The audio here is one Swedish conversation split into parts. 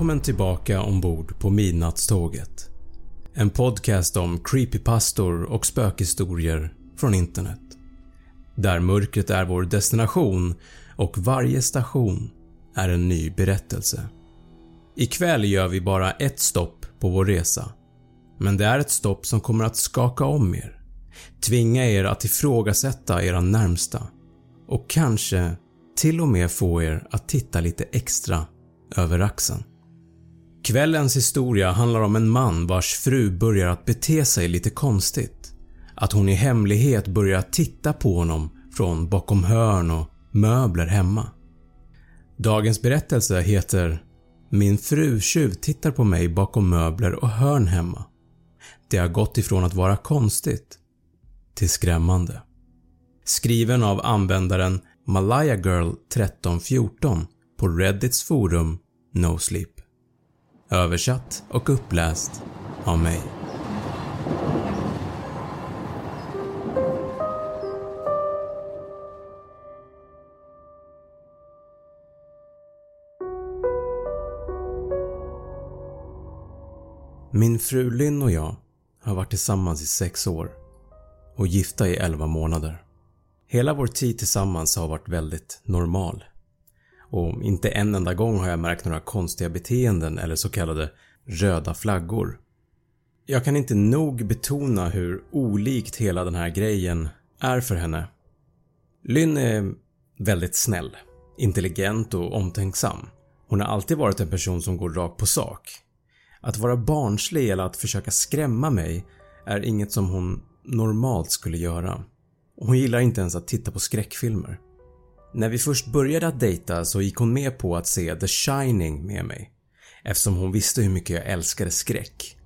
Välkommen tillbaka ombord på Midnattståget. En podcast om creepypastor och spökhistorier från internet. Där mörkret är vår destination och varje station är en ny berättelse. Ikväll gör vi bara ett stopp på vår resa. Men det är ett stopp som kommer att skaka om er, tvinga er att ifrågasätta era närmsta och kanske till och med få er att titta lite extra över axeln. Kvällens historia handlar om en man vars fru börjar att bete sig lite konstigt. Att hon i hemlighet börjar titta på honom från bakom hörn och möbler hemma. Dagens berättelse heter “Min fru tjuvtittar på mig bakom möbler och hörn hemma”. Det har gått ifrån att vara konstigt till skrämmande. Skriven av användaren MalayaGirl1314 på Reddits forum NoSleep. Översatt och uppläst av mig. Min fru Lynn och jag har varit tillsammans i 6 år och gifta i 11 månader. Hela vår tid tillsammans har varit väldigt normal och inte en enda gång har jag märkt några konstiga beteenden eller så kallade röda flaggor. Jag kan inte nog betona hur olikt hela den här grejen är för henne. Lynn är väldigt snäll, intelligent och omtänksam. Hon har alltid varit en person som går rakt på sak. Att vara barnslig eller att försöka skrämma mig är inget som hon normalt skulle göra. Hon gillar inte ens att titta på skräckfilmer. När vi först började att dejta så gick hon med på att se The Shining med mig eftersom hon visste hur mycket jag älskade skräck.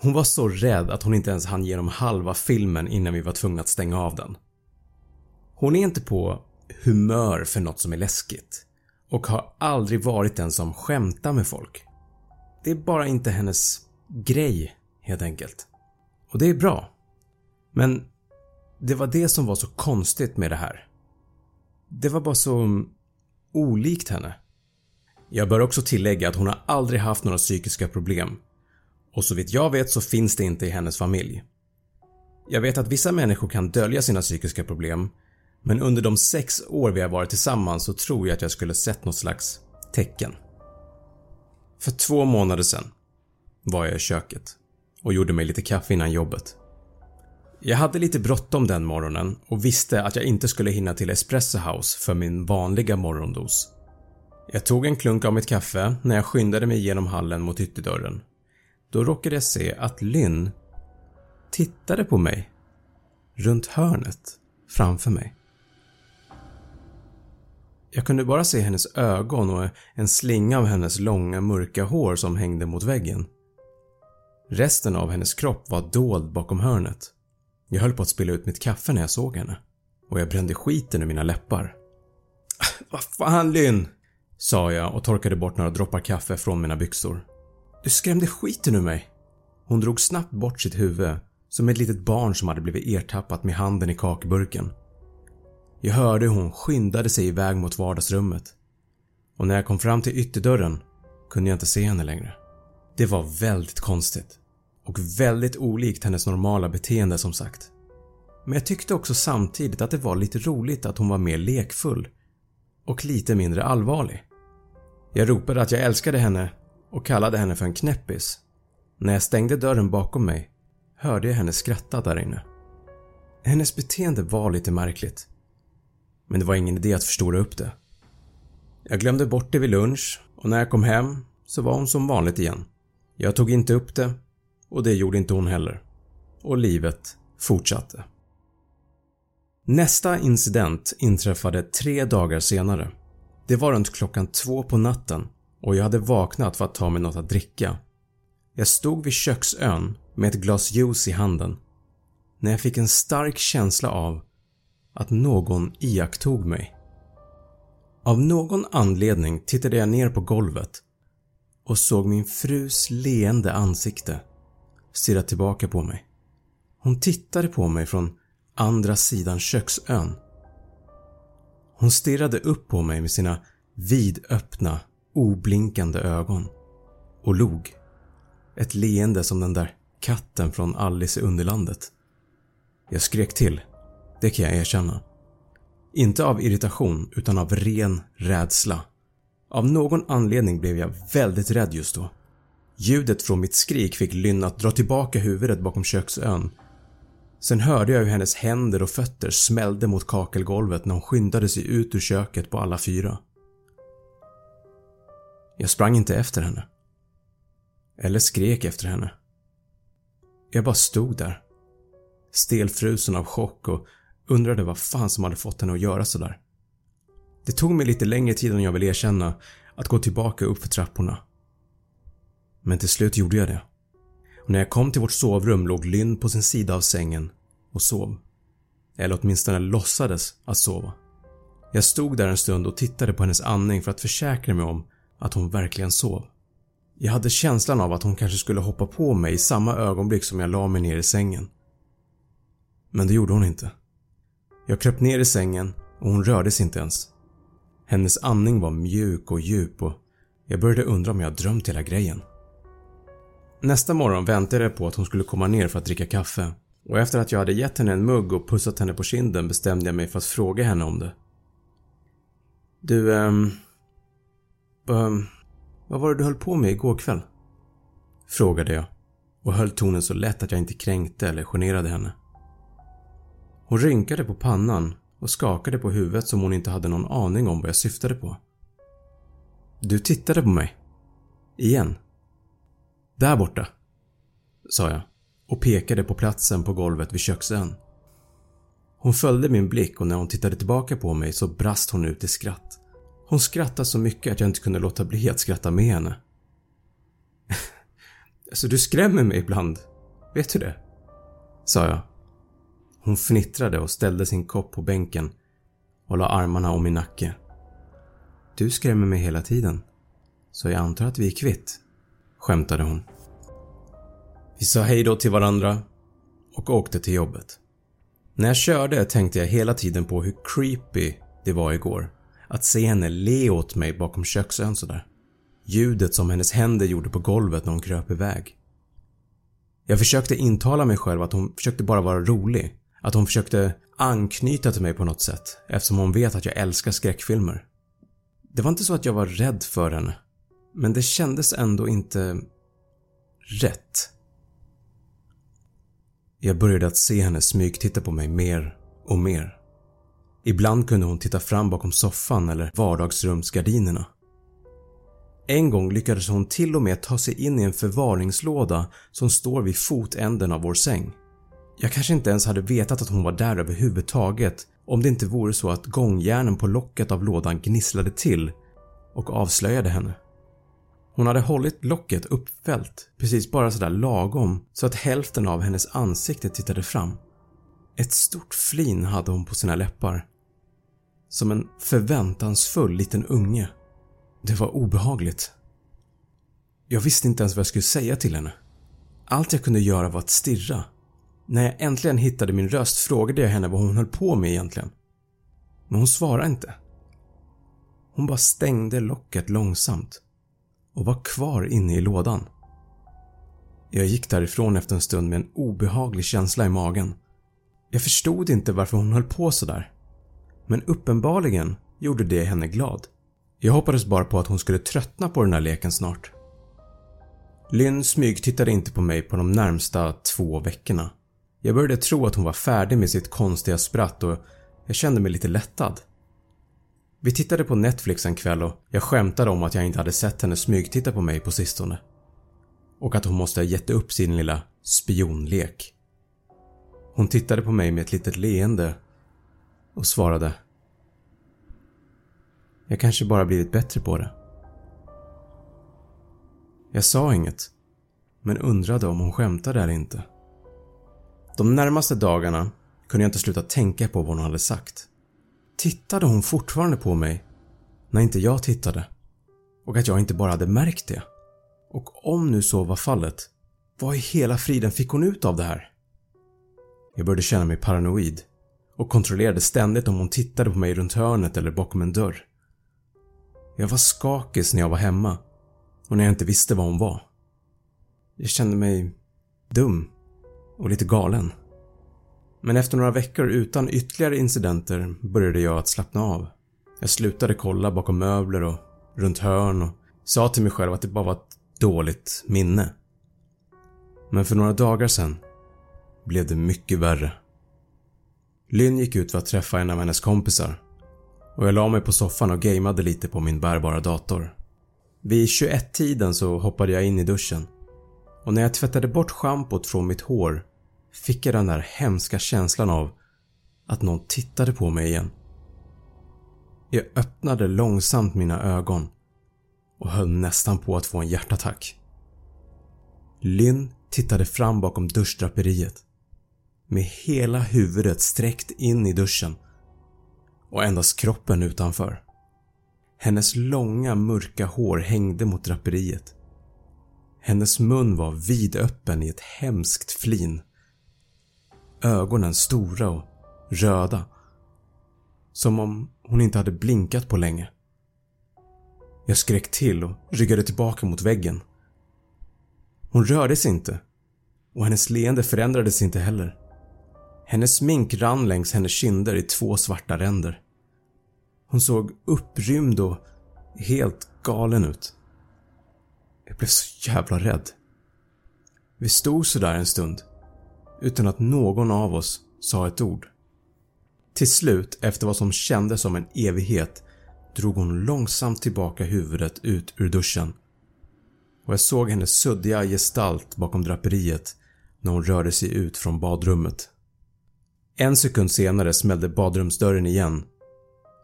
Hon var så rädd att hon inte ens hann genom halva filmen innan vi var tvungna att stänga av den. Hon är inte på humör för något som är läskigt och har aldrig varit den som skämtar med folk. Det är bara inte hennes grej helt enkelt. Och det är bra. Men det var det som var så konstigt med det här. Det var bara så olikt henne. Jag bör också tillägga att hon har aldrig haft några psykiska problem och så vitt jag vet så finns det inte i hennes familj. Jag vet att vissa människor kan dölja sina psykiska problem men under de sex år vi har varit tillsammans så tror jag att jag skulle sett något slags tecken. För två månader sedan var jag i köket och gjorde mig lite kaffe innan jobbet. Jag hade lite bråttom den morgonen och visste att jag inte skulle hinna till Espresso House för min vanliga morgondos. Jag tog en klunk av mitt kaffe när jag skyndade mig genom hallen mot ytterdörren. Då råkade jag se att Lynn tittade på mig runt hörnet framför mig. Jag kunde bara se hennes ögon och en slinga av hennes långa mörka hår som hängde mot väggen. Resten av hennes kropp var dold bakom hörnet. Jag höll på att spilla ut mitt kaffe när jag såg henne och jag brände skiten ur mina läppar. Vad fan Lynn? sa jag och torkade bort några droppar kaffe från mina byxor. Du skrämde skiten ur mig. Hon drog snabbt bort sitt huvud som ett litet barn som hade blivit ertappat med handen i kakburken. Jag hörde hur hon skyndade sig iväg mot vardagsrummet och när jag kom fram till ytterdörren kunde jag inte se henne längre. Det var väldigt konstigt och väldigt olikt hennes normala beteende som sagt. Men jag tyckte också samtidigt att det var lite roligt att hon var mer lekfull och lite mindre allvarlig. Jag ropade att jag älskade henne och kallade henne för en knäppis. När jag stängde dörren bakom mig hörde jag henne skratta där inne. Hennes beteende var lite märkligt. Men det var ingen idé att förstora upp det. Jag glömde bort det vid lunch och när jag kom hem så var hon som vanligt igen. Jag tog inte upp det och det gjorde inte hon heller. Och livet fortsatte. Nästa incident inträffade tre dagar senare. Det var runt klockan två på natten och jag hade vaknat för att ta mig något att dricka. Jag stod vid köksön med ett glas juice i handen när jag fick en stark känsla av att någon iakttog mig. Av någon anledning tittade jag ner på golvet och såg min frus leende ansikte stirrat tillbaka på mig. Hon tittade på mig från andra sidan köksön. Hon stirrade upp på mig med sina vidöppna, oblinkande ögon och log. Ett leende som den där katten från Alice i Underlandet. Jag skrek till, det kan jag erkänna. Inte av irritation utan av ren rädsla. Av någon anledning blev jag väldigt rädd just då. Ljudet från mitt skrik fick Lynn att dra tillbaka huvudet bakom köksön. Sen hörde jag hur hennes händer och fötter smällde mot kakelgolvet när hon skyndade sig ut ur köket på alla fyra. Jag sprang inte efter henne. Eller skrek efter henne. Jag bara stod där. Stelfrusen av chock och undrade vad fan som hade fått henne att göra sådär. Det tog mig lite längre tid än jag vill erkänna att gå tillbaka upp för trapporna. Men till slut gjorde jag det. Och när jag kom till vårt sovrum låg Lynn på sin sida av sängen och sov. Eller åtminstone låtsades att sova. Jag stod där en stund och tittade på hennes andning för att försäkra mig om att hon verkligen sov. Jag hade känslan av att hon kanske skulle hoppa på mig i samma ögonblick som jag la mig ner i sängen. Men det gjorde hon inte. Jag kröp ner i sängen och hon rörde sig inte ens. Hennes andning var mjuk och djup och jag började undra om jag drömt hela grejen. Nästa morgon väntade jag på att hon skulle komma ner för att dricka kaffe och efter att jag hade gett henne en mugg och pussat henne på kinden bestämde jag mig för att fråga henne om det. Du, ehm... Um, vad var det du höll på med igår kväll? Frågade jag och höll tonen så lätt att jag inte kränkte eller generade henne. Hon rynkade på pannan och skakade på huvudet som hon inte hade någon aning om vad jag syftade på. Du tittade på mig. Igen. Där borta, sa jag och pekade på platsen på golvet vid köksön. Hon följde min blick och när hon tittade tillbaka på mig så brast hon ut i skratt. Hon skrattade så mycket att jag inte kunde låta bli att skratta med henne. alltså du skrämmer mig ibland. Vet du det? Sa jag. Hon fnittrade och ställde sin kopp på bänken och la armarna om min nacke. Du skrämmer mig hela tiden. Så jag antar att vi är kvitt skämtade hon. Vi sa hejdå till varandra och åkte till jobbet. När jag körde tänkte jag hela tiden på hur creepy det var igår att se henne le åt mig bakom köksön sådär. Ljudet som hennes händer gjorde på golvet när hon kröp iväg. Jag försökte intala mig själv att hon försökte bara vara rolig. Att hon försökte anknyta till mig på något sätt eftersom hon vet att jag älskar skräckfilmer. Det var inte så att jag var rädd för henne. Men det kändes ändå inte rätt. Jag började att se henne smygtitta på mig mer och mer. Ibland kunde hon titta fram bakom soffan eller vardagsrumsgardinerna. En gång lyckades hon till och med ta sig in i en förvaringslåda som står vid fotänden av vår säng. Jag kanske inte ens hade vetat att hon var där överhuvudtaget om det inte vore så att gångjärnen på locket av lådan gnisslade till och avslöjade henne. Hon hade hållit locket uppfällt precis bara sådär lagom så att hälften av hennes ansikte tittade fram. Ett stort flin hade hon på sina läppar. Som en förväntansfull liten unge. Det var obehagligt. Jag visste inte ens vad jag skulle säga till henne. Allt jag kunde göra var att stirra. När jag äntligen hittade min röst frågade jag henne vad hon höll på med egentligen. Men hon svarade inte. Hon bara stängde locket långsamt och var kvar inne i lådan. Jag gick därifrån efter en stund med en obehaglig känsla i magen. Jag förstod inte varför hon höll på sådär. Men uppenbarligen gjorde det henne glad. Jag hoppades bara på att hon skulle tröttna på den här leken snart. Lynn smygtittade inte på mig på de närmsta två veckorna. Jag började tro att hon var färdig med sitt konstiga spratt och jag kände mig lite lättad. Vi tittade på Netflix en kväll och jag skämtade om att jag inte hade sett henne smygtitta på mig på sistone. Och att hon måste ha gett upp sin lilla spionlek. Hon tittade på mig med ett litet leende och svarade Jag kanske bara blivit bättre på det. Jag sa inget, men undrade om hon skämtade eller inte. De närmaste dagarna kunde jag inte sluta tänka på vad hon hade sagt. Tittade hon fortfarande på mig när inte jag tittade? Och att jag inte bara hade märkt det? Och om nu så var fallet, vad i hela friden fick hon ut av det här? Jag började känna mig paranoid och kontrollerade ständigt om hon tittade på mig runt hörnet eller bakom en dörr. Jag var skakig när jag var hemma och när jag inte visste var hon var. Jag kände mig dum och lite galen. Men efter några veckor utan ytterligare incidenter började jag att slappna av. Jag slutade kolla bakom möbler och runt hörn och sa till mig själv att det bara var ett dåligt minne. Men för några dagar sen blev det mycket värre. Lynn gick ut för att träffa en av hennes kompisar och jag la mig på soffan och gameade lite på min bärbara dator. Vid 21-tiden så hoppade jag in i duschen och när jag tvättade bort schampot från mitt hår fick jag den där hemska känslan av att någon tittade på mig igen. Jag öppnade långsamt mina ögon och höll nästan på att få en hjärtattack. Lynn tittade fram bakom duschdraperiet med hela huvudet sträckt in i duschen och endast kroppen utanför. Hennes långa mörka hår hängde mot draperiet. Hennes mun var vidöppen i ett hemskt flin ögonen stora och röda. Som om hon inte hade blinkat på länge. Jag skrek till och ryggade tillbaka mot väggen. Hon rörde sig inte och hennes leende förändrades inte heller. Hennes smink rann längs hennes kinder i två svarta ränder. Hon såg upprymd och helt galen ut. Jag blev så jävla rädd. Vi stod sådär en stund utan att någon av oss sa ett ord. Till slut, efter vad som kändes som en evighet, drog hon långsamt tillbaka huvudet ut ur duschen och jag såg hennes suddiga gestalt bakom draperiet när hon rörde sig ut från badrummet. En sekund senare smällde badrumsdörren igen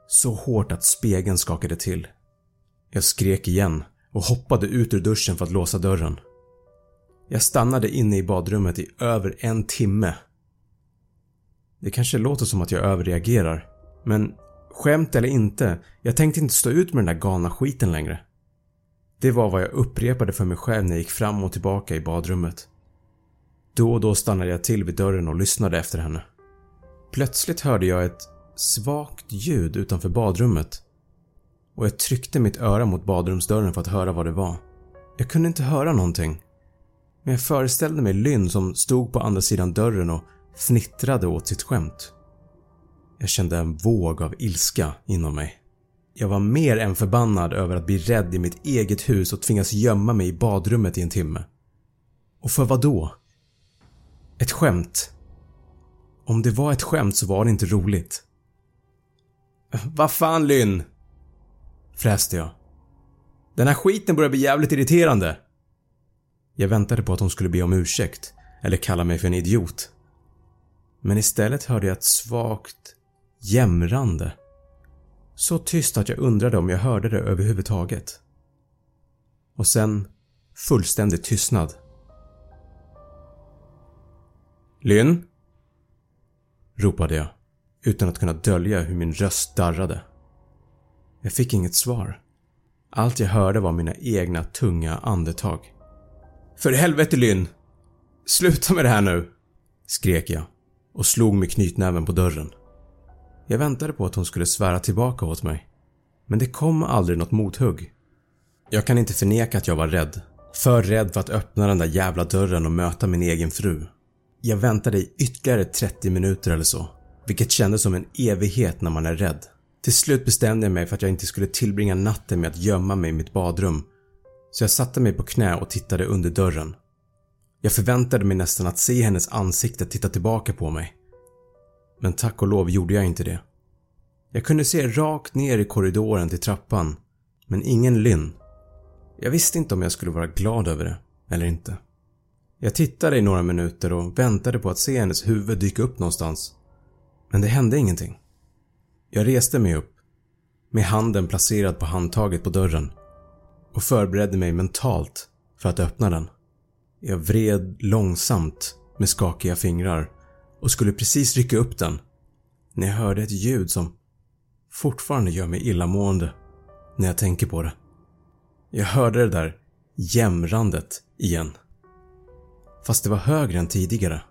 så hårt att spegeln skakade till. Jag skrek igen och hoppade ut ur duschen för att låsa dörren. Jag stannade inne i badrummet i över en timme. Det kanske låter som att jag överreagerar, men skämt eller inte, jag tänkte inte stå ut med den där galna skiten längre. Det var vad jag upprepade för mig själv när jag gick fram och tillbaka i badrummet. Då och då stannade jag till vid dörren och lyssnade efter henne. Plötsligt hörde jag ett svagt ljud utanför badrummet och jag tryckte mitt öra mot badrumsdörren för att höra vad det var. Jag kunde inte höra någonting men jag föreställde mig Lynn som stod på andra sidan dörren och fnittrade åt sitt skämt. Jag kände en våg av ilska inom mig. Jag var mer än förbannad över att bli rädd i mitt eget hus och tvingas gömma mig i badrummet i en timme. Och för vad då? Ett skämt? Om det var ett skämt så var det inte roligt. Vad fan Lynn? Fräste jag. Den här skiten börjar bli jävligt irriterande. Jag väntade på att hon skulle be om ursäkt eller kalla mig för en idiot. Men istället hörde jag ett svagt jämrande. Så tyst att jag undrade om jag hörde det överhuvudtaget. Och sen fullständig tystnad. Lynn? ropade jag utan att kunna dölja hur min röst darrade. Jag fick inget svar. Allt jag hörde var mina egna tunga andetag. “För helvete Lynn! Sluta med det här nu!” skrek jag och slog med knytnäven på dörren. Jag väntade på att hon skulle svära tillbaka åt mig. Men det kom aldrig något mothugg. Jag kan inte förneka att jag var rädd. För rädd för att öppna den där jävla dörren och möta min egen fru. Jag väntade i ytterligare 30 minuter eller så, vilket kändes som en evighet när man är rädd. Till slut bestämde jag mig för att jag inte skulle tillbringa natten med att gömma mig i mitt badrum, så jag satte mig på knä och tittade under dörren. Jag förväntade mig nästan att se hennes ansikte titta tillbaka på mig. Men tack och lov gjorde jag inte det. Jag kunde se rakt ner i korridoren till trappan, men ingen Lynn. Jag visste inte om jag skulle vara glad över det, eller inte. Jag tittade i några minuter och väntade på att se hennes huvud dyka upp någonstans. Men det hände ingenting. Jag reste mig upp, med handen placerad på handtaget på dörren och förberedde mig mentalt för att öppna den. Jag vred långsamt med skakiga fingrar och skulle precis rycka upp den när jag hörde ett ljud som fortfarande gör mig illamående när jag tänker på det. Jag hörde det där jämrandet igen. Fast det var högre än tidigare.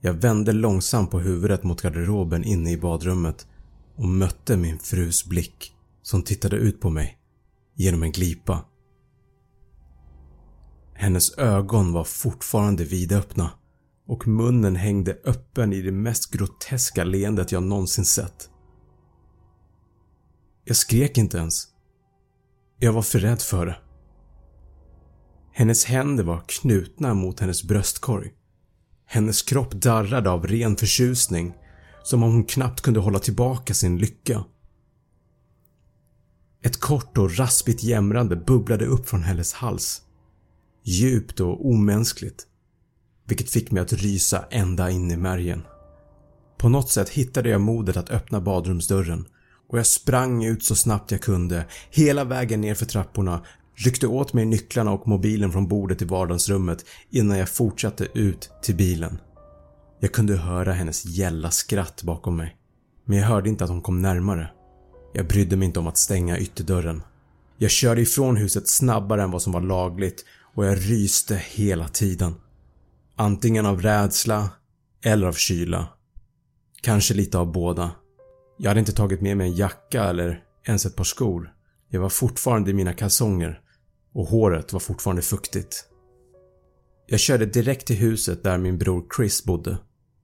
Jag vände långsamt på huvudet mot garderoben inne i badrummet och mötte min frus blick som tittade ut på mig genom en glipa. Hennes ögon var fortfarande vidöppna och munnen hängde öppen i det mest groteska leendet jag någonsin sett. Jag skrek inte ens. Jag var för rädd för det. Hennes händer var knutna mot hennes bröstkorg. Hennes kropp darrade av ren förtjusning, som om hon knappt kunde hålla tillbaka sin lycka. Ett kort och raspigt jämrande bubblade upp från hennes hals. Djupt och omänskligt. Vilket fick mig att rysa ända in i märgen. På något sätt hittade jag modet att öppna badrumsdörren och jag sprang ut så snabbt jag kunde, hela vägen ner för trapporna, ryckte åt mig nycklarna och mobilen från bordet i vardagsrummet innan jag fortsatte ut till bilen. Jag kunde höra hennes gälla skratt bakom mig, men jag hörde inte att hon kom närmare. Jag brydde mig inte om att stänga ytterdörren. Jag körde ifrån huset snabbare än vad som var lagligt och jag ryste hela tiden. Antingen av rädsla eller av kyla. Kanske lite av båda. Jag hade inte tagit med mig en jacka eller ens ett par skor. Jag var fortfarande i mina kalsonger och håret var fortfarande fuktigt. Jag körde direkt till huset där min bror Chris bodde,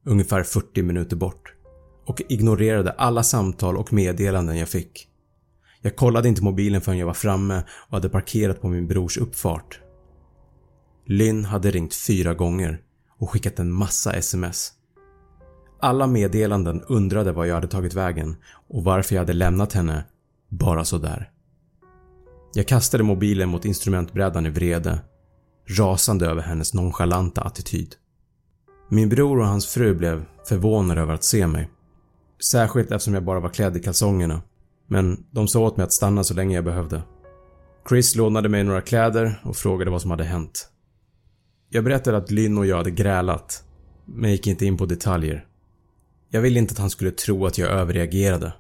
ungefär 40 minuter bort och ignorerade alla samtal och meddelanden jag fick. Jag kollade inte mobilen förrän jag var framme och hade parkerat på min brors uppfart. Lynn hade ringt fyra gånger och skickat en massa sms. Alla meddelanden undrade var jag hade tagit vägen och varför jag hade lämnat henne bara sådär. Jag kastade mobilen mot instrumentbrädan i vrede, rasande över hennes nonchalanta attityd. Min bror och hans fru blev förvånade över att se mig. Särskilt eftersom jag bara var klädd i kalsongerna. Men de sa åt mig att stanna så länge jag behövde. Chris lånade mig några kläder och frågade vad som hade hänt. Jag berättade att Lynn och jag hade grälat, men gick inte in på detaljer. Jag ville inte att han skulle tro att jag överreagerade.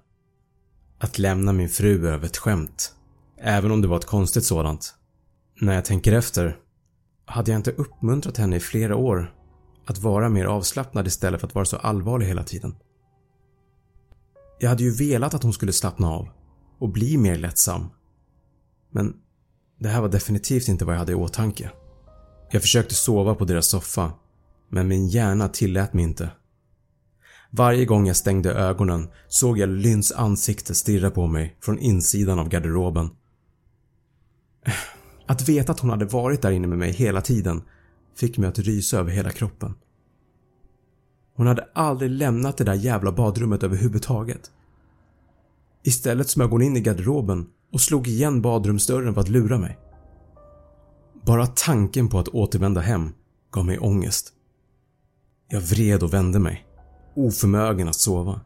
Att lämna min fru över ett skämt. Även om det var ett konstigt sådant. När jag tänker efter hade jag inte uppmuntrat henne i flera år att vara mer avslappnad istället för att vara så allvarlig hela tiden. Jag hade ju velat att hon skulle slappna av och bli mer lättsam. Men det här var definitivt inte vad jag hade i åtanke. Jag försökte sova på deras soffa, men min hjärna tillät mig inte. Varje gång jag stängde ögonen såg jag Lynns ansikte stirra på mig från insidan av garderoben. Att veta att hon hade varit där inne med mig hela tiden fick mig att rysa över hela kroppen. Hon hade aldrig lämnat det där jävla badrummet överhuvudtaget. Istället smög hon in i garderoben och slog igen badrumsdörren för att lura mig. Bara tanken på att återvända hem gav mig ångest. Jag vred och vände mig, oförmögen att sova.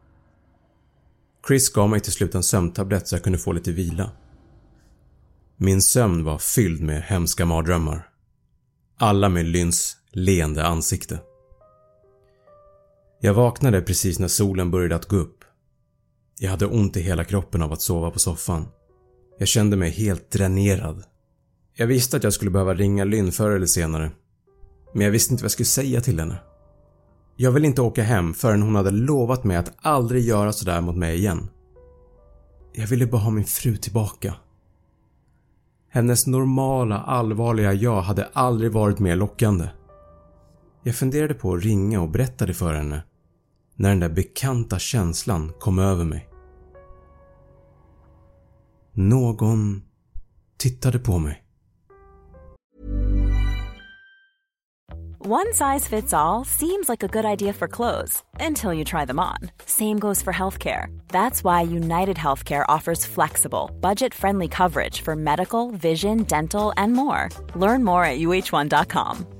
Chris gav mig till slut en sömntablett så jag kunde få lite vila. Min sömn var fylld med hemska mardrömmar. Alla med Lynns leende ansikte. Jag vaknade precis när solen började att gå upp. Jag hade ont i hela kroppen av att sova på soffan. Jag kände mig helt dränerad. Jag visste att jag skulle behöva ringa Lynn förr eller senare. Men jag visste inte vad jag skulle säga till henne. Jag ville inte åka hem förrän hon hade lovat mig att aldrig göra sådär mot mig igen. Jag ville bara ha min fru tillbaka. Hennes normala, allvarliga jag hade aldrig varit mer lockande. Jag funderade på att ringa och berätta det för henne när den där bekanta känslan kom över mig. Någon tittade på mig. One size fits all seems like a good idea for clothes until you try them on. Same goes for healthcare. That's why United Healthcare offers flexible, budget friendly coverage for medical, vision, dental, and more. Learn more at uh1.com.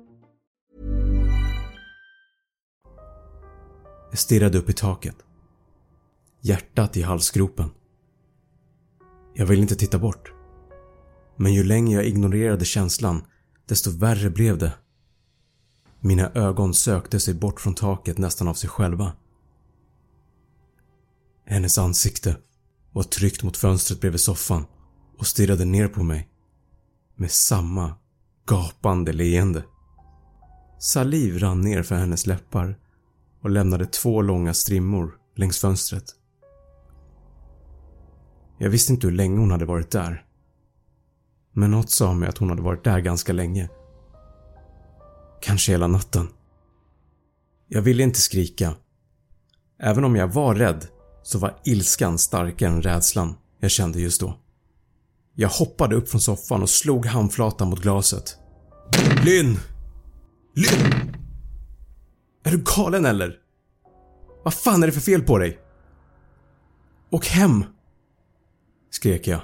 Jag stirrade upp i taket. Hjärtat i halsgropen. Jag ville inte titta bort. Men ju längre jag ignorerade känslan, desto värre blev det. Mina ögon sökte sig bort från taket nästan av sig själva. Hennes ansikte var tryckt mot fönstret bredvid soffan och stirrade ner på mig. Med samma gapande leende. Saliv rann ner för hennes läppar och lämnade två långa strimmor längs fönstret. Jag visste inte hur länge hon hade varit där. Men något sa mig att hon hade varit där ganska länge. Kanske hela natten. Jag ville inte skrika. Även om jag var rädd så var ilskan starkare än rädslan jag kände just då. Jag hoppade upp från soffan och slog handflatan mot glaset. Lynn! Lynn! Är du galen eller? Vad fan är det för fel på dig? Åk hem! Skrek jag.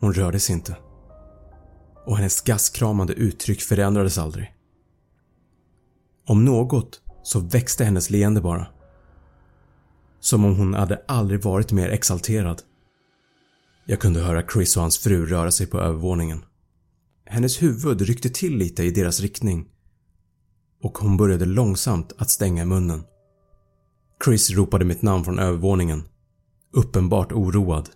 Hon rörde sig inte. Och hennes gastkramande uttryck förändrades aldrig. Om något så växte hennes leende bara. Som om hon hade aldrig varit mer exalterad. Jag kunde höra Chris och hans fru röra sig på övervåningen. Hennes huvud ryckte till lite i deras riktning och hon började långsamt att stänga munnen. Chris ropade mitt namn från övervåningen. Uppenbart oroad.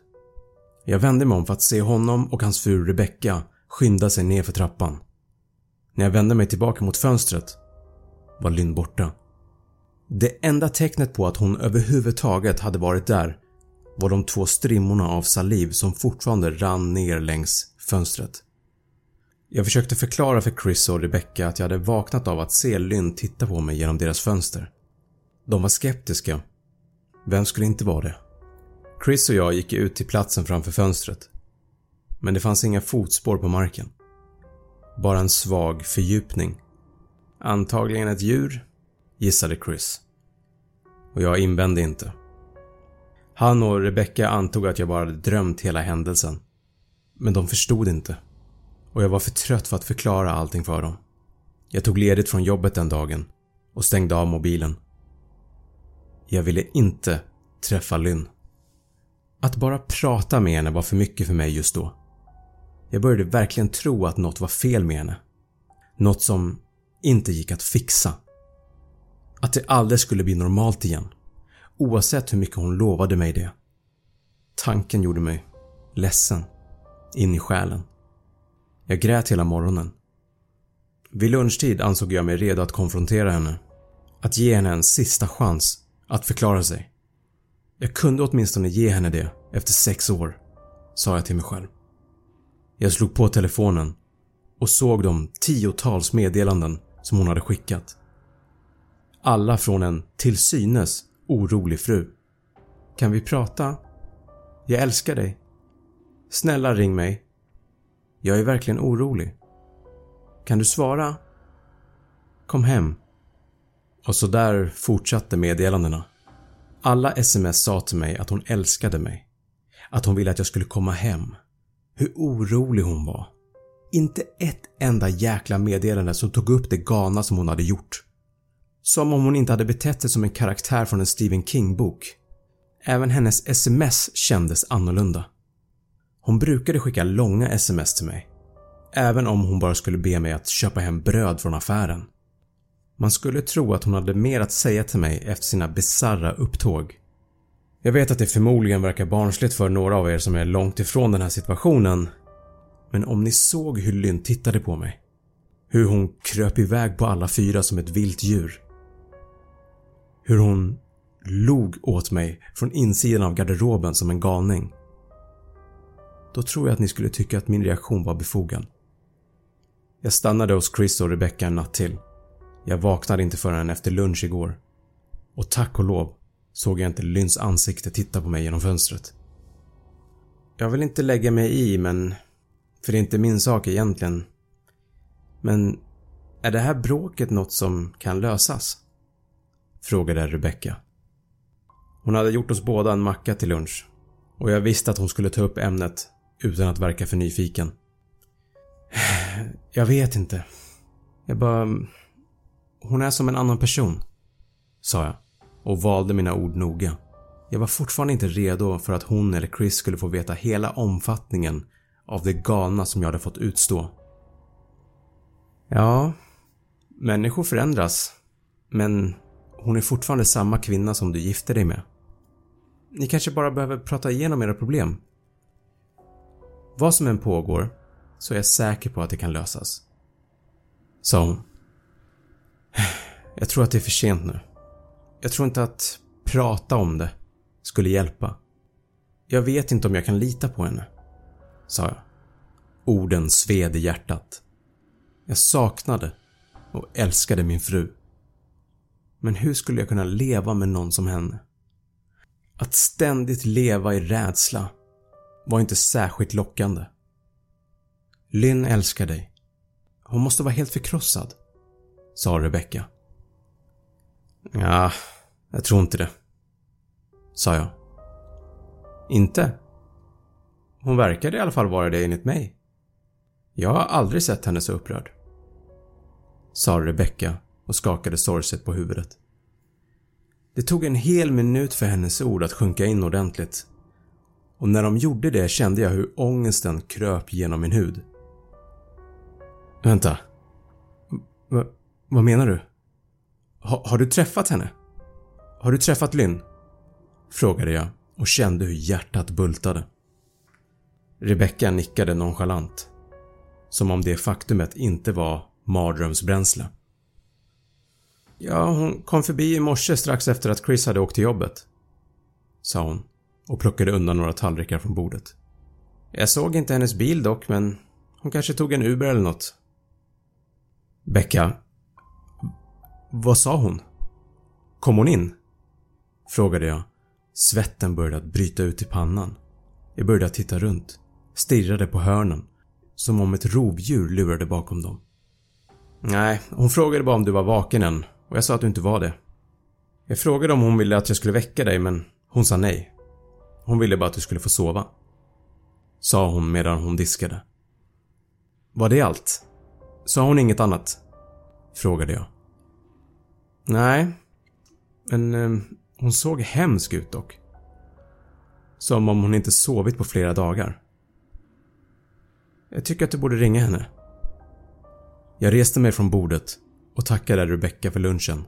Jag vände mig om för att se honom och hans fru Rebecca skynda sig ner för trappan. När jag vände mig tillbaka mot fönstret var Lynn borta. Det enda tecknet på att hon överhuvudtaget hade varit där var de två strimmorna av saliv som fortfarande rann ner längs fönstret. Jag försökte förklara för Chris och Rebecca att jag hade vaknat av att se Lynn titta på mig genom deras fönster. De var skeptiska. Vem skulle inte vara det? Chris och jag gick ut till platsen framför fönstret. Men det fanns inga fotspår på marken. Bara en svag fördjupning. Antagligen ett djur, gissade Chris. Och jag invände inte. Han och Rebecca antog att jag bara hade drömt hela händelsen. Men de förstod inte. Och jag var för trött för att förklara allting för dem. Jag tog ledigt från jobbet den dagen och stängde av mobilen. Jag ville inte träffa Lynn. Att bara prata med henne var för mycket för mig just då. Jag började verkligen tro att något var fel med henne. Något som inte gick att fixa. Att det aldrig skulle bli normalt igen. Oavsett hur mycket hon lovade mig det. Tanken gjorde mig ledsen. In i själen. Jag grät hela morgonen. Vid lunchtid ansåg jag mig redo att konfrontera henne. Att ge henne en sista chans att förklara sig. Jag kunde åtminstone ge henne det efter sex år, sa jag till mig själv. Jag slog på telefonen och såg de tiotals meddelanden som hon hade skickat. Alla från en till synes orolig fru. Kan vi prata? Jag älskar dig. Snälla ring mig. Jag är verkligen orolig. Kan du svara? Kom hem. Och så där fortsatte meddelandena. Alla sms sa till mig att hon älskade mig. Att hon ville att jag skulle komma hem. Hur orolig hon var. Inte ett enda jäkla meddelande som tog upp det galna som hon hade gjort. Som om hon inte hade betett sig som en karaktär från en Stephen King-bok. Även hennes sms kändes annorlunda. Hon brukade skicka långa sms till mig. Även om hon bara skulle be mig att köpa hem bröd från affären. Man skulle tro att hon hade mer att säga till mig efter sina bizarra upptåg. Jag vet att det förmodligen verkar barnsligt för några av er som är långt ifrån den här situationen. Men om ni såg hur Lynn tittade på mig. Hur hon kröp iväg på alla fyra som ett vilt djur. Hur hon log åt mig från insidan av garderoben som en galning. Då tror jag att ni skulle tycka att min reaktion var befogad. Jag stannade hos Chris och Rebecca en natt till. Jag vaknade inte förrän efter lunch igår. Och tack och lov såg jag inte Lynns ansikte titta på mig genom fönstret. Jag vill inte lägga mig i men... För det är inte min sak egentligen. Men är det här bråket något som kan lösas? Frågade Rebecca. Hon hade gjort oss båda en macka till lunch och jag visste att hon skulle ta upp ämnet utan att verka för nyfiken. Jag vet inte. Jag bara... Hon är som en annan person. Sa jag och valde mina ord noga. Jag var fortfarande inte redo för att hon eller Chris skulle få veta hela omfattningen av det galna som jag hade fått utstå. Ja, människor förändras. Men hon är fortfarande samma kvinna som du gifte dig med. Ni kanske bara behöver prata igenom era problem. Vad som än pågår så är jag säker på att det kan lösas. Sa hon. Jag tror att det är för sent nu. Jag tror inte att prata om det skulle hjälpa. Jag vet inte om jag kan lita på henne. Sa jag. Orden sved i hjärtat. Jag saknade och älskade min fru. Men hur skulle jag kunna leva med någon som henne? Att ständigt leva i rädsla var inte särskilt lockande. Lynn älskar dig. Hon måste vara helt förkrossad, sa Rebecca. Ja, jag tror inte det. Sa jag. Inte? Hon verkade i alla fall vara det enligt mig. Jag har aldrig sett henne så upprörd. Sa Rebecca och skakade sorgset på huvudet. Det tog en hel minut för hennes ord att sjunka in ordentligt. Och när de gjorde det kände jag hur ångesten kröp genom min hud. Vänta. V vad menar du? Ha har du träffat henne? Har du träffat Lynn? Frågade jag och kände hur hjärtat bultade. Rebecca nickade nonchalant. Som om det faktumet inte var mardrömsbränsle. Ja, hon kom förbi i morse strax efter att Chris hade åkt till jobbet. Sa hon och plockade undan några tallrikar från bordet. Jag såg inte hennes bil dock, men hon kanske tog en Uber eller något. Becka. Vad sa hon? Kom hon in? Frågade jag. Svetten började att bryta ut i pannan. Jag började att titta runt. Stirrade på hörnen. Som om ett rovdjur lurade bakom dem. Nej, hon frågade bara om du var vaken än och jag sa att du inte var det. Jag frågade om hon ville att jag skulle väcka dig men hon sa nej. Hon ville bara att du skulle få sova. Sa hon medan hon diskade. Var det allt? Sa hon inget annat? Frågade jag. Nej. Men eh, hon såg hemsk ut dock. Som om hon inte sovit på flera dagar. Jag tycker att du borde ringa henne. Jag reste mig från bordet och tackade Rebecca för lunchen.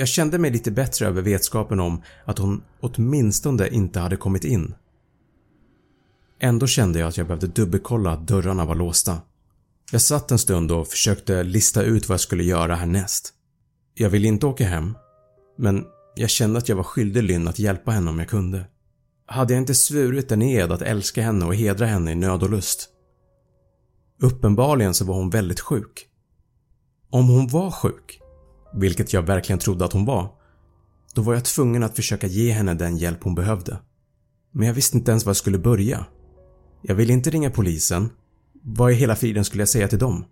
Jag kände mig lite bättre över vetskapen om att hon åtminstone inte hade kommit in. Ändå kände jag att jag behövde dubbelkolla att dörrarna var låsta. Jag satt en stund och försökte lista ut vad jag skulle göra härnäst. Jag ville inte åka hem, men jag kände att jag var skyldig Lynn att hjälpa henne om jag kunde. Hade jag inte svurit en ed att älska henne och hedra henne i nöd och lust? Uppenbarligen så var hon väldigt sjuk. Om hon var sjuk, vilket jag verkligen trodde att hon var, då var jag tvungen att försöka ge henne den hjälp hon behövde. Men jag visste inte ens var jag skulle börja. Jag ville inte ringa polisen. Vad i hela friden skulle jag säga till dem?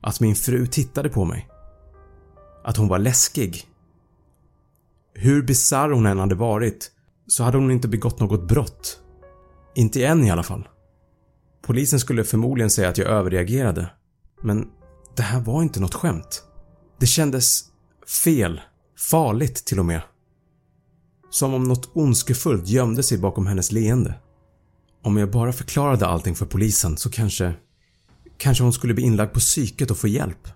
Att min fru tittade på mig? Att hon var läskig? Hur bisarr hon än hade varit så hade hon inte begått något brott. Inte än i alla fall. Polisen skulle förmodligen säga att jag överreagerade. Men det här var inte något skämt. Det kändes fel. Farligt till och med. Som om något ondskefullt gömde sig bakom hennes leende. Om jag bara förklarade allting för polisen så kanske... Kanske hon skulle bli inlagd på psyket och få hjälp.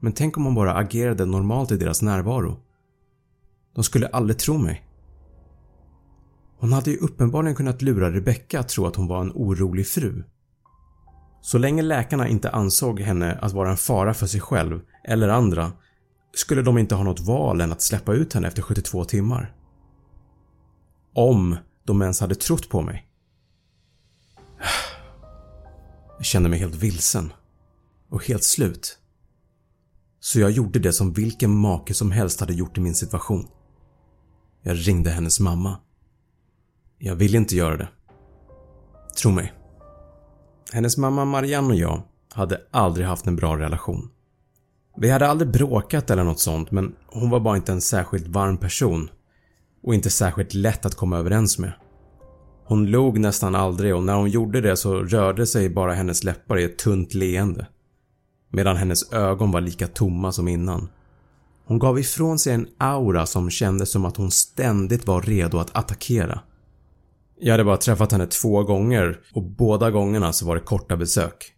Men tänk om hon bara agerade normalt i deras närvaro. De skulle aldrig tro mig. Hon hade ju uppenbarligen kunnat lura Rebecca att tro att hon var en orolig fru. Så länge läkarna inte ansåg henne att vara en fara för sig själv eller andra skulle de inte ha något val än att släppa ut henne efter 72 timmar. Om de ens hade trott på mig. Jag kände mig helt vilsen och helt slut. Så jag gjorde det som vilken make som helst hade gjort i min situation. Jag ringde hennes mamma. Jag ville inte göra det. Tro mig. Hennes mamma Marianne och jag hade aldrig haft en bra relation. Vi hade aldrig bråkat eller något sånt men hon var bara inte en särskilt varm person och inte särskilt lätt att komma överens med. Hon log nästan aldrig och när hon gjorde det så rörde sig bara hennes läppar i ett tunt leende. Medan hennes ögon var lika tomma som innan. Hon gav ifrån sig en aura som kändes som att hon ständigt var redo att attackera. Jag hade bara träffat henne två gånger och båda gångerna så var det korta besök.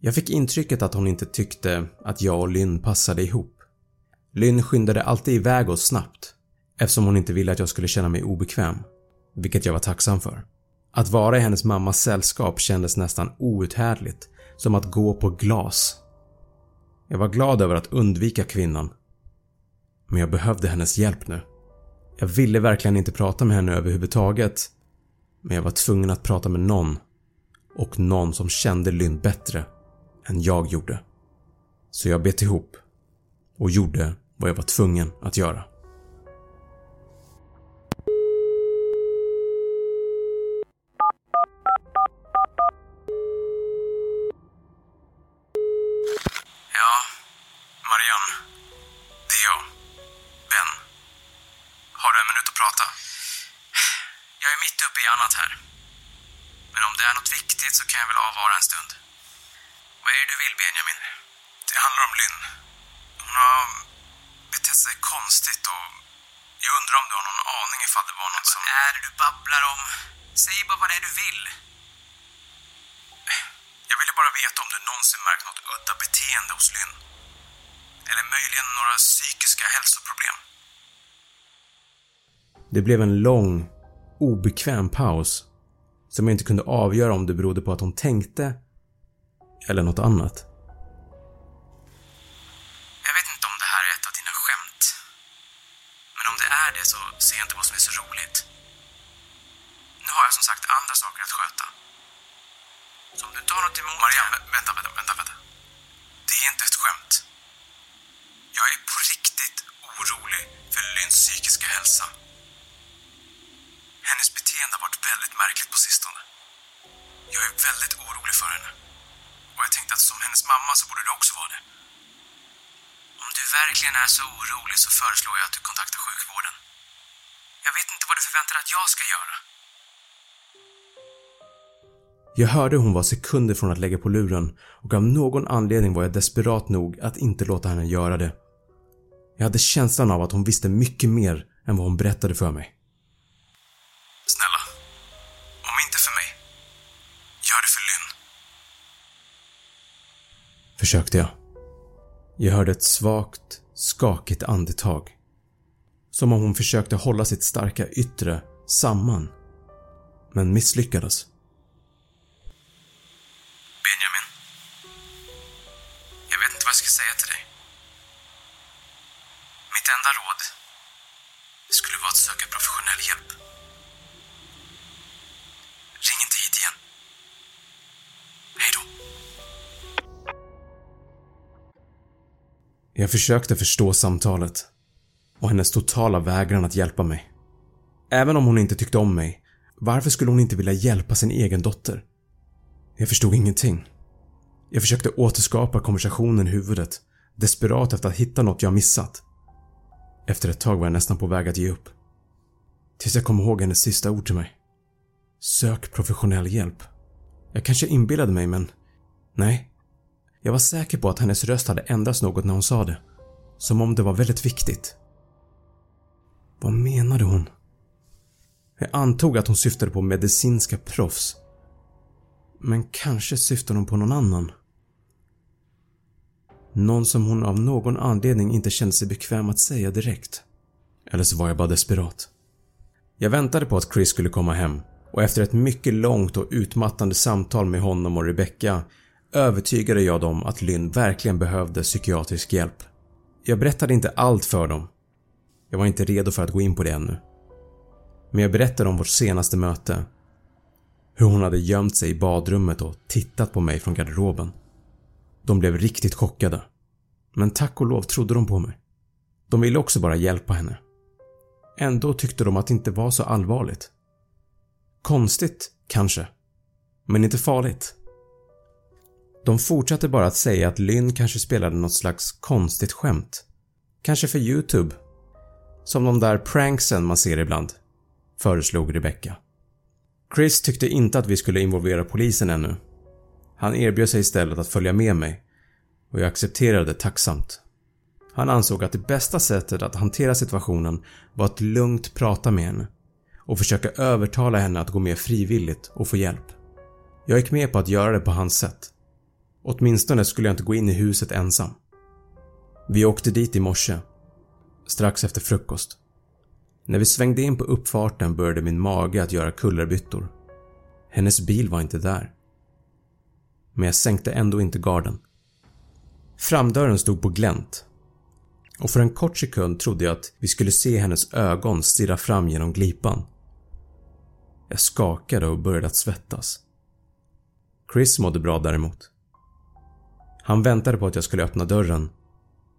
Jag fick intrycket att hon inte tyckte att jag och Lynn passade ihop. Lynn skyndade alltid iväg oss snabbt eftersom hon inte ville att jag skulle känna mig obekväm, vilket jag var tacksam för. Att vara i hennes mammas sällskap kändes nästan outhärdligt, som att gå på glas. Jag var glad över att undvika kvinnan. Men jag behövde hennes hjälp nu. Jag ville verkligen inte prata med henne överhuvudtaget men jag var tvungen att prata med någon och någon som kände Lynn bättre än jag gjorde. Så jag bet ihop och gjorde vad jag var tvungen att göra. Ja, Marianne. Det är jag. Ben. Har du en minut att prata? Jag är mitt uppe i annat här. Men om det är något viktigt så kan jag väl avvara en stund. Vad är det du vill, Benjamin? Det handlar om Lynn. Hon har betett sig konstigt och jag undrar om du har någon aning ifall det var något som... Vad är det du babblar om? Säg bara vad det är du vill. Jag ville bara veta om du någonsin märkt något udda beteende hos Lynn. Eller möjligen några psykiska hälsoproblem. Det blev en lång, obekväm paus som jag inte kunde avgöra om det berodde på att hon tänkte eller något annat. Jag vet inte om det här är ett av dina skämt. Men om det är det så ser jag inte vad som är så roligt. Nu har jag som sagt andra saker att sköta. Så om du tar något emot... Marianne, vänta, vänta, vänta, vänta. Det är inte ett skämt. Jag är på riktigt orolig för Lynns psykiska hälsa. Hennes beteende har varit väldigt märkligt på sistone. Jag är väldigt orolig för henne. Och jag tänkte att som hennes mamma så borde du också vara det. Om du verkligen är så orolig så föreslår jag att du kontaktar sjukvården. Jag vet inte vad du förväntar dig att jag ska göra. Jag hörde hon var sekunder från att lägga på luren och av någon anledning var jag desperat nog att inte låta henne göra det. Jag hade känslan av att hon visste mycket mer än vad hon berättade för mig. Försökte jag. Jag hörde ett svagt, skakigt andetag. Som om hon försökte hålla sitt starka yttre samman. Men misslyckades. Jag försökte förstå samtalet och hennes totala vägran att hjälpa mig. Även om hon inte tyckte om mig, varför skulle hon inte vilja hjälpa sin egen dotter? Jag förstod ingenting. Jag försökte återskapa konversationen i huvudet, desperat efter att hitta något jag missat. Efter ett tag var jag nästan på väg att ge upp. Tills jag kom ihåg hennes sista ord till mig. Sök professionell hjälp. Jag kanske inbillade mig men... Nej. Jag var säker på att hennes röst hade ändrats något när hon sa det. Som om det var väldigt viktigt. Vad menade hon? Jag antog att hon syftade på medicinska proffs. Men kanske syftade hon på någon annan. Någon som hon av någon anledning inte kände sig bekväm att säga direkt. Eller så var jag bara desperat. Jag väntade på att Chris skulle komma hem och efter ett mycket långt och utmattande samtal med honom och Rebecca övertygade jag dem att Lynn verkligen behövde psykiatrisk hjälp. Jag berättade inte allt för dem. Jag var inte redo för att gå in på det ännu. Men jag berättade om vårt senaste möte. Hur hon hade gömt sig i badrummet och tittat på mig från garderoben. De blev riktigt chockade. Men tack och lov trodde de på mig. De ville också bara hjälpa henne. Ändå tyckte de att det inte var så allvarligt. Konstigt, kanske. Men inte farligt. De fortsatte bara att säga att Lynn kanske spelade något slags konstigt skämt. Kanske för YouTube. Som de där pranksen man ser ibland, föreslog Rebecca. Chris tyckte inte att vi skulle involvera polisen ännu. Han erbjöd sig istället att följa med mig och jag accepterade tacksamt. Han ansåg att det bästa sättet att hantera situationen var att lugnt prata med henne och försöka övertala henne att gå med frivilligt och få hjälp. Jag gick med på att göra det på hans sätt. Åtminstone skulle jag inte gå in i huset ensam. Vi åkte dit i morse. Strax efter frukost. När vi svängde in på uppfarten började min mage att göra kullerbyttor. Hennes bil var inte där. Men jag sänkte ändå inte garden. Framdörren stod på glänt och för en kort sekund trodde jag att vi skulle se hennes ögon stirra fram genom glipan. Jag skakade och började att svettas. Chris mådde bra däremot. Han väntade på att jag skulle öppna dörren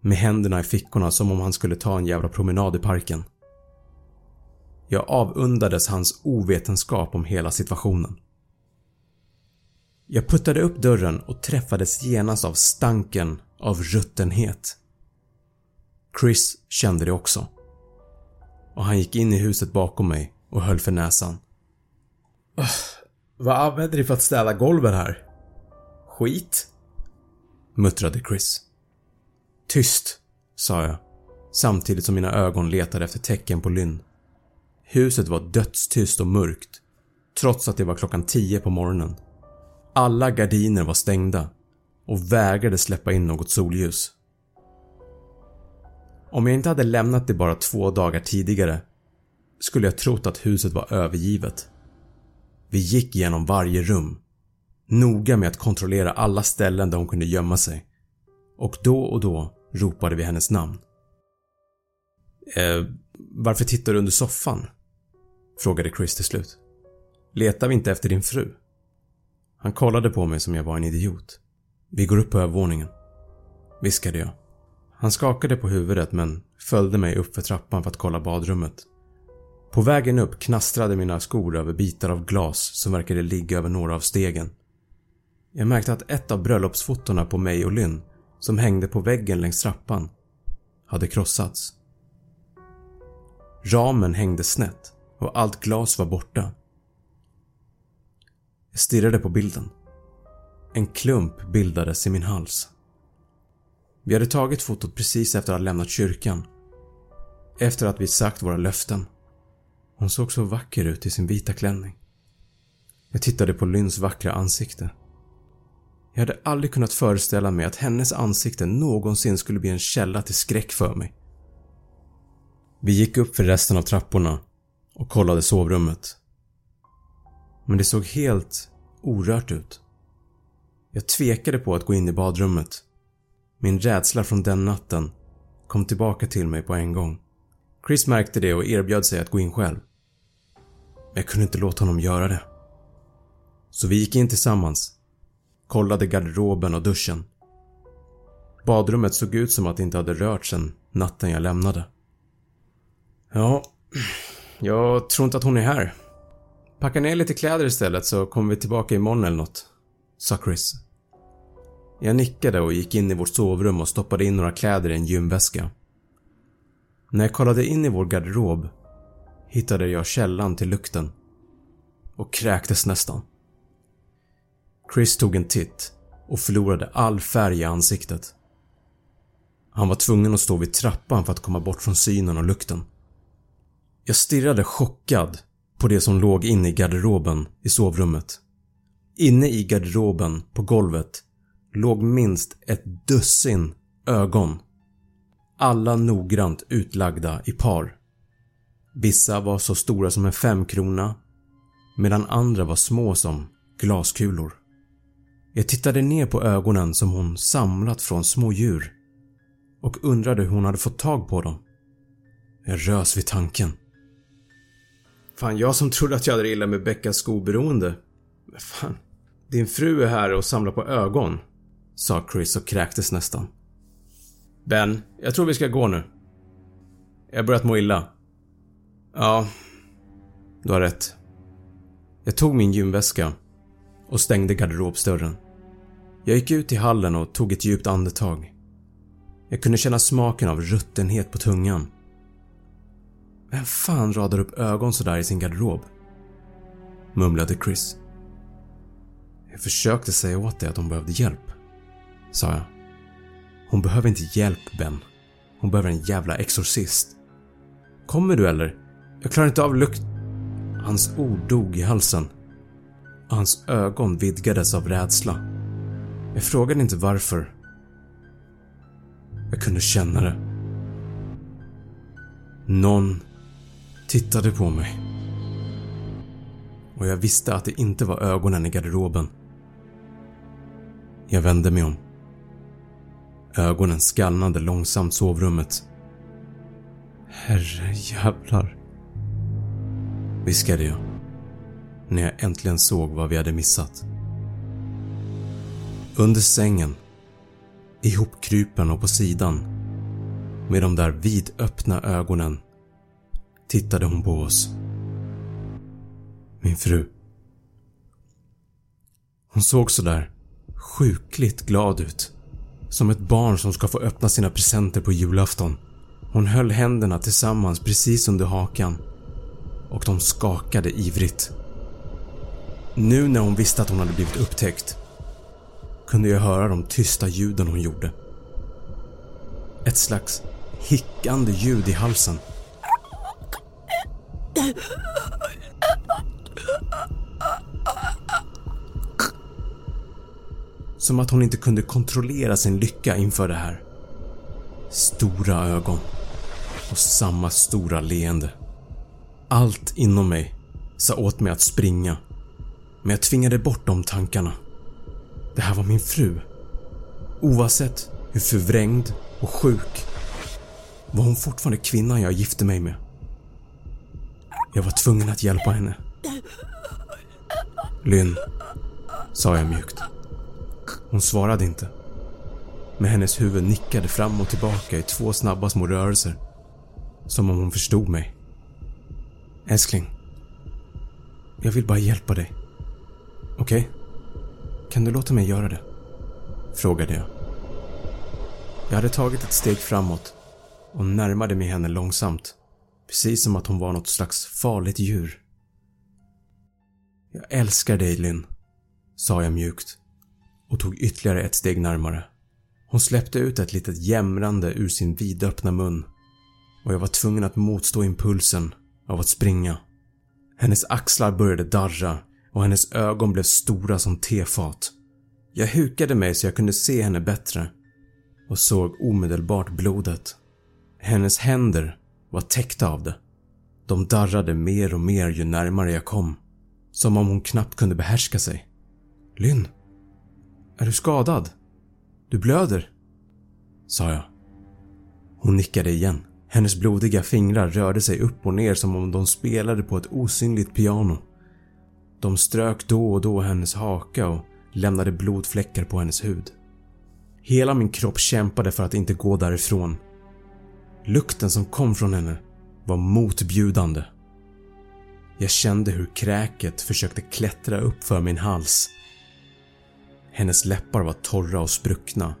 med händerna i fickorna som om han skulle ta en jävla promenad i parken. Jag avundades hans ovetenskap om hela situationen. Jag puttade upp dörren och träffades genast av stanken av ruttenhet. Chris kände det också. Och han gick in i huset bakom mig och höll för näsan. Vad använder ni för att städa golven här? Skit? Muttrade Chris. Tyst, sa jag samtidigt som mina ögon letade efter tecken på Lynn. Huset var dödstyst och mörkt trots att det var klockan 10 på morgonen. Alla gardiner var stängda och vägrade släppa in något solljus. Om jag inte hade lämnat det bara två dagar tidigare skulle jag trott att huset var övergivet. Vi gick igenom varje rum, noga med att kontrollera alla ställen där hon kunde gömma sig och då och då ropade vi hennes namn. Eh, varför tittar du under soffan? Frågade Chris till slut. Letar vi inte efter din fru? Han kollade på mig som jag var en idiot. Vi går upp på övervåningen. Viskade jag. Han skakade på huvudet men följde mig upp för trappan för att kolla badrummet. På vägen upp knastrade mina skor över bitar av glas som verkade ligga över några av stegen. Jag märkte att ett av bröllopsfotona på mig och Lynn som hängde på väggen längs trappan hade krossats. Ramen hängde snett och allt glas var borta. Jag stirrade på bilden. En klump bildades i min hals. Vi hade tagit fotot precis efter att ha lämnat kyrkan. Efter att vi sagt våra löften. Hon såg så vacker ut i sin vita klänning. Jag tittade på Lynns vackra ansikte. Jag hade aldrig kunnat föreställa mig att hennes ansikte någonsin skulle bli en källa till skräck för mig. Vi gick upp för resten av trapporna och kollade sovrummet. Men det såg helt orört ut. Jag tvekade på att gå in i badrummet min rädsla från den natten kom tillbaka till mig på en gång. Chris märkte det och erbjöd sig att gå in själv. Men jag kunde inte låta honom göra det. Så vi gick in tillsammans, kollade garderoben och duschen. Badrummet såg ut som att det inte hade rört sedan natten jag lämnade. Ja, jag tror inte att hon är här. Packa ner lite kläder istället så kommer vi tillbaka imorgon eller något. sa Chris. Jag nickade och gick in i vårt sovrum och stoppade in några kläder i en gymväska. När jag kollade in i vår garderob hittade jag källan till lukten och kräktes nästan. Chris tog en titt och förlorade all färg i ansiktet. Han var tvungen att stå vid trappan för att komma bort från synen och lukten. Jag stirrade chockad på det som låg inne i garderoben i sovrummet. Inne i garderoben på golvet låg minst ett dussin ögon. Alla noggrant utlagda i par. Vissa var så stora som en femkrona medan andra var små som glaskulor. Jag tittade ner på ögonen som hon samlat från små djur och undrade hur hon hade fått tag på dem. Jag rös vid tanken. Fan, jag som trodde att jag hade illa med Beckas skoberoende. Fan, din fru är här och samlar på ögon, sa Chris och kräktes nästan. Ben, jag tror vi ska gå nu. Jag har börjat må illa. Ja, du har rätt. Jag tog min gymväska och stängde garderobsdörren. Jag gick ut i hallen och tog ett djupt andetag. Jag kunde känna smaken av ruttenhet på tungan. Vem fan radar upp ögon sådär i sin garderob? Mumlade Chris. Jag försökte säga åt dig att hon behövde hjälp, sa jag. Hon behöver inte hjälp Ben. Hon behöver en jävla exorcist. Kommer du eller? Jag klarar inte av lukt... Hans ord dog i halsen. Hans ögon vidgades av rädsla. Jag frågade inte varför. Jag kunde känna det. Någon tittade på mig. Och jag visste att det inte var ögonen i garderoben. Jag vände mig om. Ögonen skallnade långsamt sovrummet. Herre jävlar. Viskade jag. När jag äntligen såg vad vi hade missat. Under sängen, ihopkrupen och på sidan, med de där vidöppna ögonen, tittade hon på oss. Min fru. Hon såg sådär sjukligt glad ut. Som ett barn som ska få öppna sina presenter på julafton. Hon höll händerna tillsammans precis under hakan och de skakade ivrigt. Nu när hon visste att hon hade blivit upptäckt kunde jag höra de tysta ljuden hon gjorde. Ett slags hickande ljud i halsen. Som att hon inte kunde kontrollera sin lycka inför det här. Stora ögon och samma stora leende. Allt inom mig sa åt mig att springa. Men jag tvingade bort de tankarna. Det här var min fru. Oavsett hur förvrängd och sjuk var hon fortfarande kvinnan jag gifte mig med. Jag var tvungen att hjälpa henne. Lynn, sa jag mjukt. Hon svarade inte. Men hennes huvud nickade fram och tillbaka i två snabba små rörelser. Som om hon förstod mig. Älskling. Jag vill bara hjälpa dig. Okej? Okay? Kan du låta mig göra det? Frågade jag. Jag hade tagit ett steg framåt och närmade mig henne långsamt. Precis som att hon var något slags farligt djur. Jag älskar dig Lynn, sa jag mjukt och tog ytterligare ett steg närmare. Hon släppte ut ett litet jämrande ur sin vidöppna mun och jag var tvungen att motstå impulsen av att springa. Hennes axlar började darra och hennes ögon blev stora som tefat. Jag hukade mig så jag kunde se henne bättre och såg omedelbart blodet. Hennes händer var täckta av det. De darrade mer och mer ju närmare jag kom. Som om hon knappt kunde behärska sig. Lynn? Är du skadad? Du blöder? Sa jag. Hon nickade igen. Hennes blodiga fingrar rörde sig upp och ner som om de spelade på ett osynligt piano. De strök då och då hennes haka och lämnade blodfläckar på hennes hud. Hela min kropp kämpade för att inte gå därifrån. Lukten som kom från henne var motbjudande. Jag kände hur kräket försökte klättra upp för min hals. Hennes läppar var torra och spruckna.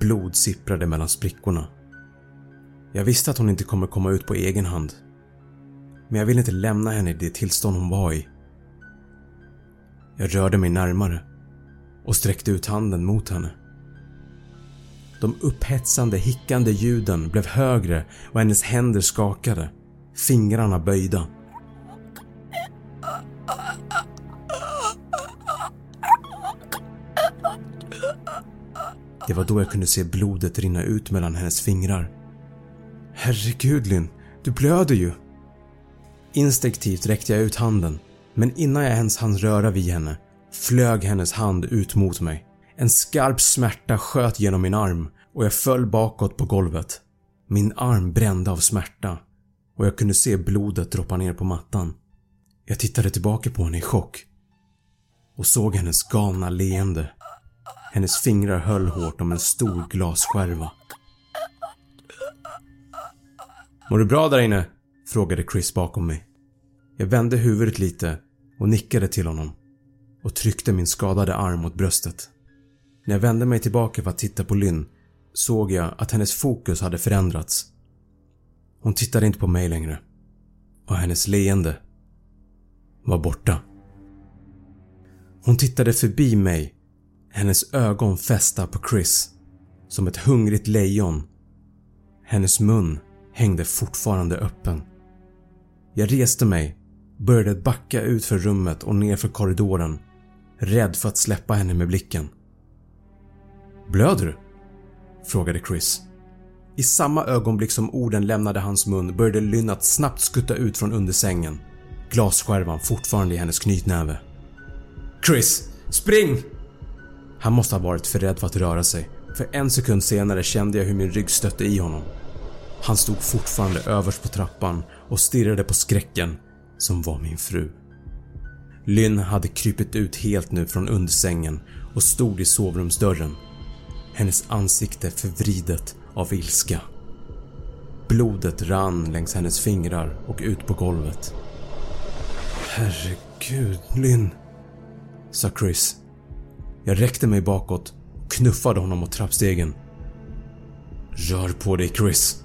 Blod sipprade mellan sprickorna. Jag visste att hon inte kommer komma ut på egen hand. Men jag ville inte lämna henne i det tillstånd hon var i. Jag rörde mig närmare och sträckte ut handen mot henne. De upphetsande, hickande ljuden blev högre och hennes händer skakade. Fingrarna böjda. Det var då jag kunde se blodet rinna ut mellan hennes fingrar. Herregud Lynn, du blöder ju. Instinktivt räckte jag ut handen, men innan jag ens hann röra vid henne flög hennes hand ut mot mig. En skarp smärta sköt genom min arm och jag föll bakåt på golvet. Min arm brände av smärta och jag kunde se blodet droppa ner på mattan. Jag tittade tillbaka på henne i chock och såg hennes galna leende. Hennes fingrar höll hårt om en stor glasskärva. “Mår du bra där inne?” frågade Chris bakom mig. Jag vände huvudet lite och nickade till honom och tryckte min skadade arm mot bröstet. När jag vände mig tillbaka för att titta på Lynn såg jag att hennes fokus hade förändrats. Hon tittade inte på mig längre och hennes leende var borta. Hon tittade förbi mig, hennes ögon fästa på Chris som ett hungrigt lejon. Hennes mun hängde fortfarande öppen. Jag reste mig, började backa ut för rummet och ner för korridoren, rädd för att släppa henne med blicken. “Blöder du?” frågade Chris. I samma ögonblick som orden lämnade hans mun började Lynn att snabbt skutta ut från under sängen. Glasskärvan fortfarande i hennes knytnäve. “Chris, spring!” Han måste ha varit för rädd för att röra sig, för en sekund senare kände jag hur min rygg stötte i honom. Han stod fortfarande överst på trappan och stirrade på skräcken som var min fru. Lynn hade krypit ut helt nu från undersängen och stod i sovrumsdörren. Hennes ansikte förvridet av ilska. Blodet rann längs hennes fingrar och ut på golvet. “Herregud, Lynn” sa Chris. Jag räckte mig bakåt och knuffade honom mot trappstegen. “Rör på dig Chris”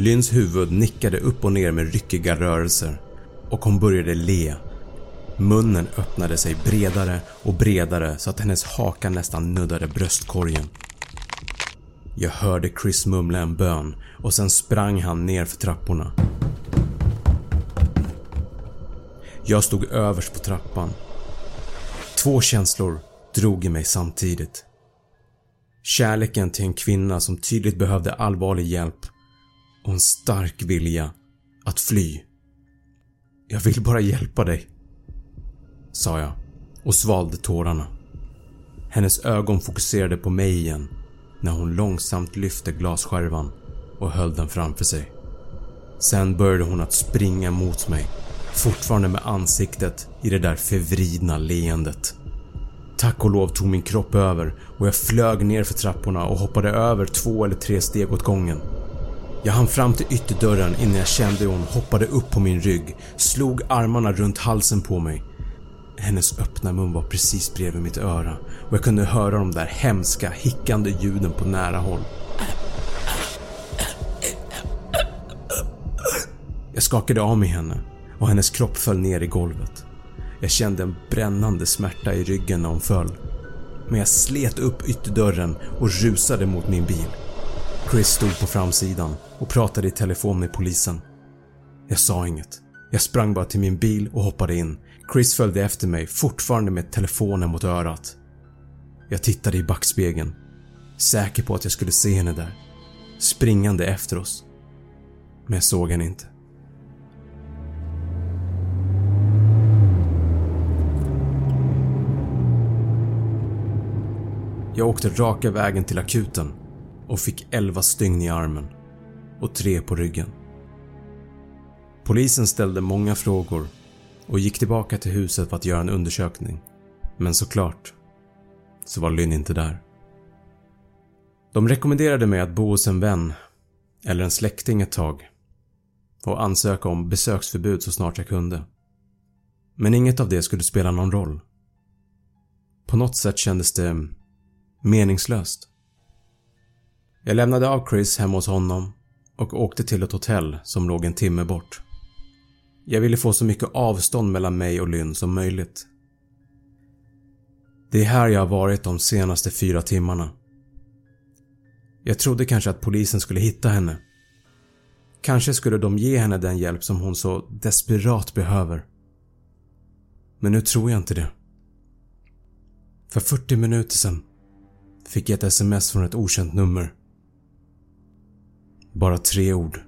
Lynns huvud nickade upp och ner med ryckiga rörelser och hon började le. Munnen öppnade sig bredare och bredare så att hennes haka nästan nuddade bröstkorgen. Jag hörde Chris mumla en bön och sen sprang han ner för trapporna. Jag stod överst på trappan. Två känslor drog i mig samtidigt. Kärleken till en kvinna som tydligt behövde allvarlig hjälp och en stark vilja att fly. “Jag vill bara hjälpa dig” sa jag och svalde tårarna. Hennes ögon fokuserade på mig igen när hon långsamt lyfte glasskärvan och höll den framför sig. Sen började hon att springa mot mig, fortfarande med ansiktet i det där förvridna leendet. Tack och lov tog min kropp över och jag flög ner för trapporna och hoppade över två eller tre steg åt gången. Jag hann fram till ytterdörren innan jag kände hur hon hoppade upp på min rygg, slog armarna runt halsen på mig. Hennes öppna mun var precis bredvid mitt öra och jag kunde höra de där hemska, hickande ljuden på nära håll. Jag skakade av mig henne och hennes kropp föll ner i golvet. Jag kände en brännande smärta i ryggen när hon föll. Men jag slet upp ytterdörren och rusade mot min bil. Chris stod på framsidan och pratade i telefon med polisen. Jag sa inget. Jag sprang bara till min bil och hoppade in. Chris följde efter mig, fortfarande med telefonen mot örat. Jag tittade i backspegeln, säker på att jag skulle se henne där, springande efter oss. Men jag såg henne inte. Jag åkte raka vägen till akuten och fick 11 stygn i armen och tre på ryggen. Polisen ställde många frågor och gick tillbaka till huset för att göra en undersökning. Men såklart så var Lynn inte där. De rekommenderade mig att bo hos en vän eller en släkting ett tag och ansöka om besöksförbud så snart jag kunde. Men inget av det skulle spela någon roll. På något sätt kändes det meningslöst. Jag lämnade av Chris hemma hos honom och åkte till ett hotell som låg en timme bort. Jag ville få så mycket avstånd mellan mig och Lynn som möjligt. Det är här jag har varit de senaste fyra timmarna. Jag trodde kanske att polisen skulle hitta henne. Kanske skulle de ge henne den hjälp som hon så desperat behöver. Men nu tror jag inte det. För 40 minuter sedan fick jag ett sms från ett okänt nummer. Bara tre ord.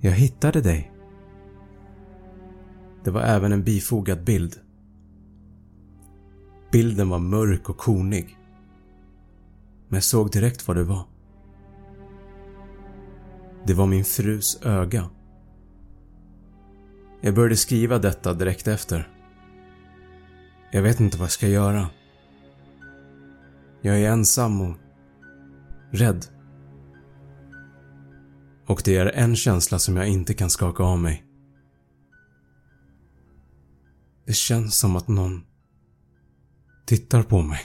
Jag hittade dig. Det var även en bifogad bild. Bilden var mörk och konig. Men jag såg direkt vad det var. Det var min frus öga. Jag började skriva detta direkt efter. Jag vet inte vad jag ska göra. Jag är ensam och rädd. Och det är en känsla som jag inte kan skaka av mig. Det känns som att någon tittar på mig.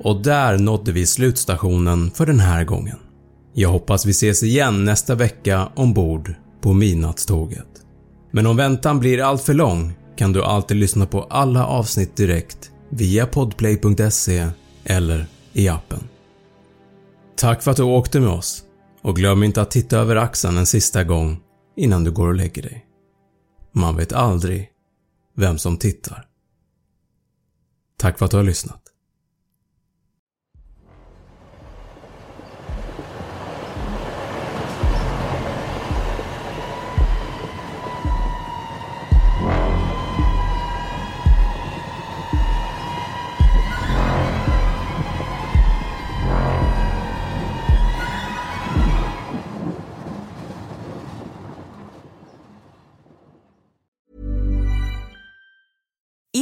Och där nådde vi slutstationen för den här gången. Jag hoppas vi ses igen nästa vecka ombord på midnattståget. Men om väntan blir allt för lång kan du alltid lyssna på alla avsnitt direkt via podplay.se eller i appen. Tack för att du åkte med oss och glöm inte att titta över axeln en sista gång innan du går och lägger dig. Man vet aldrig vem som tittar. Tack för att du har lyssnat.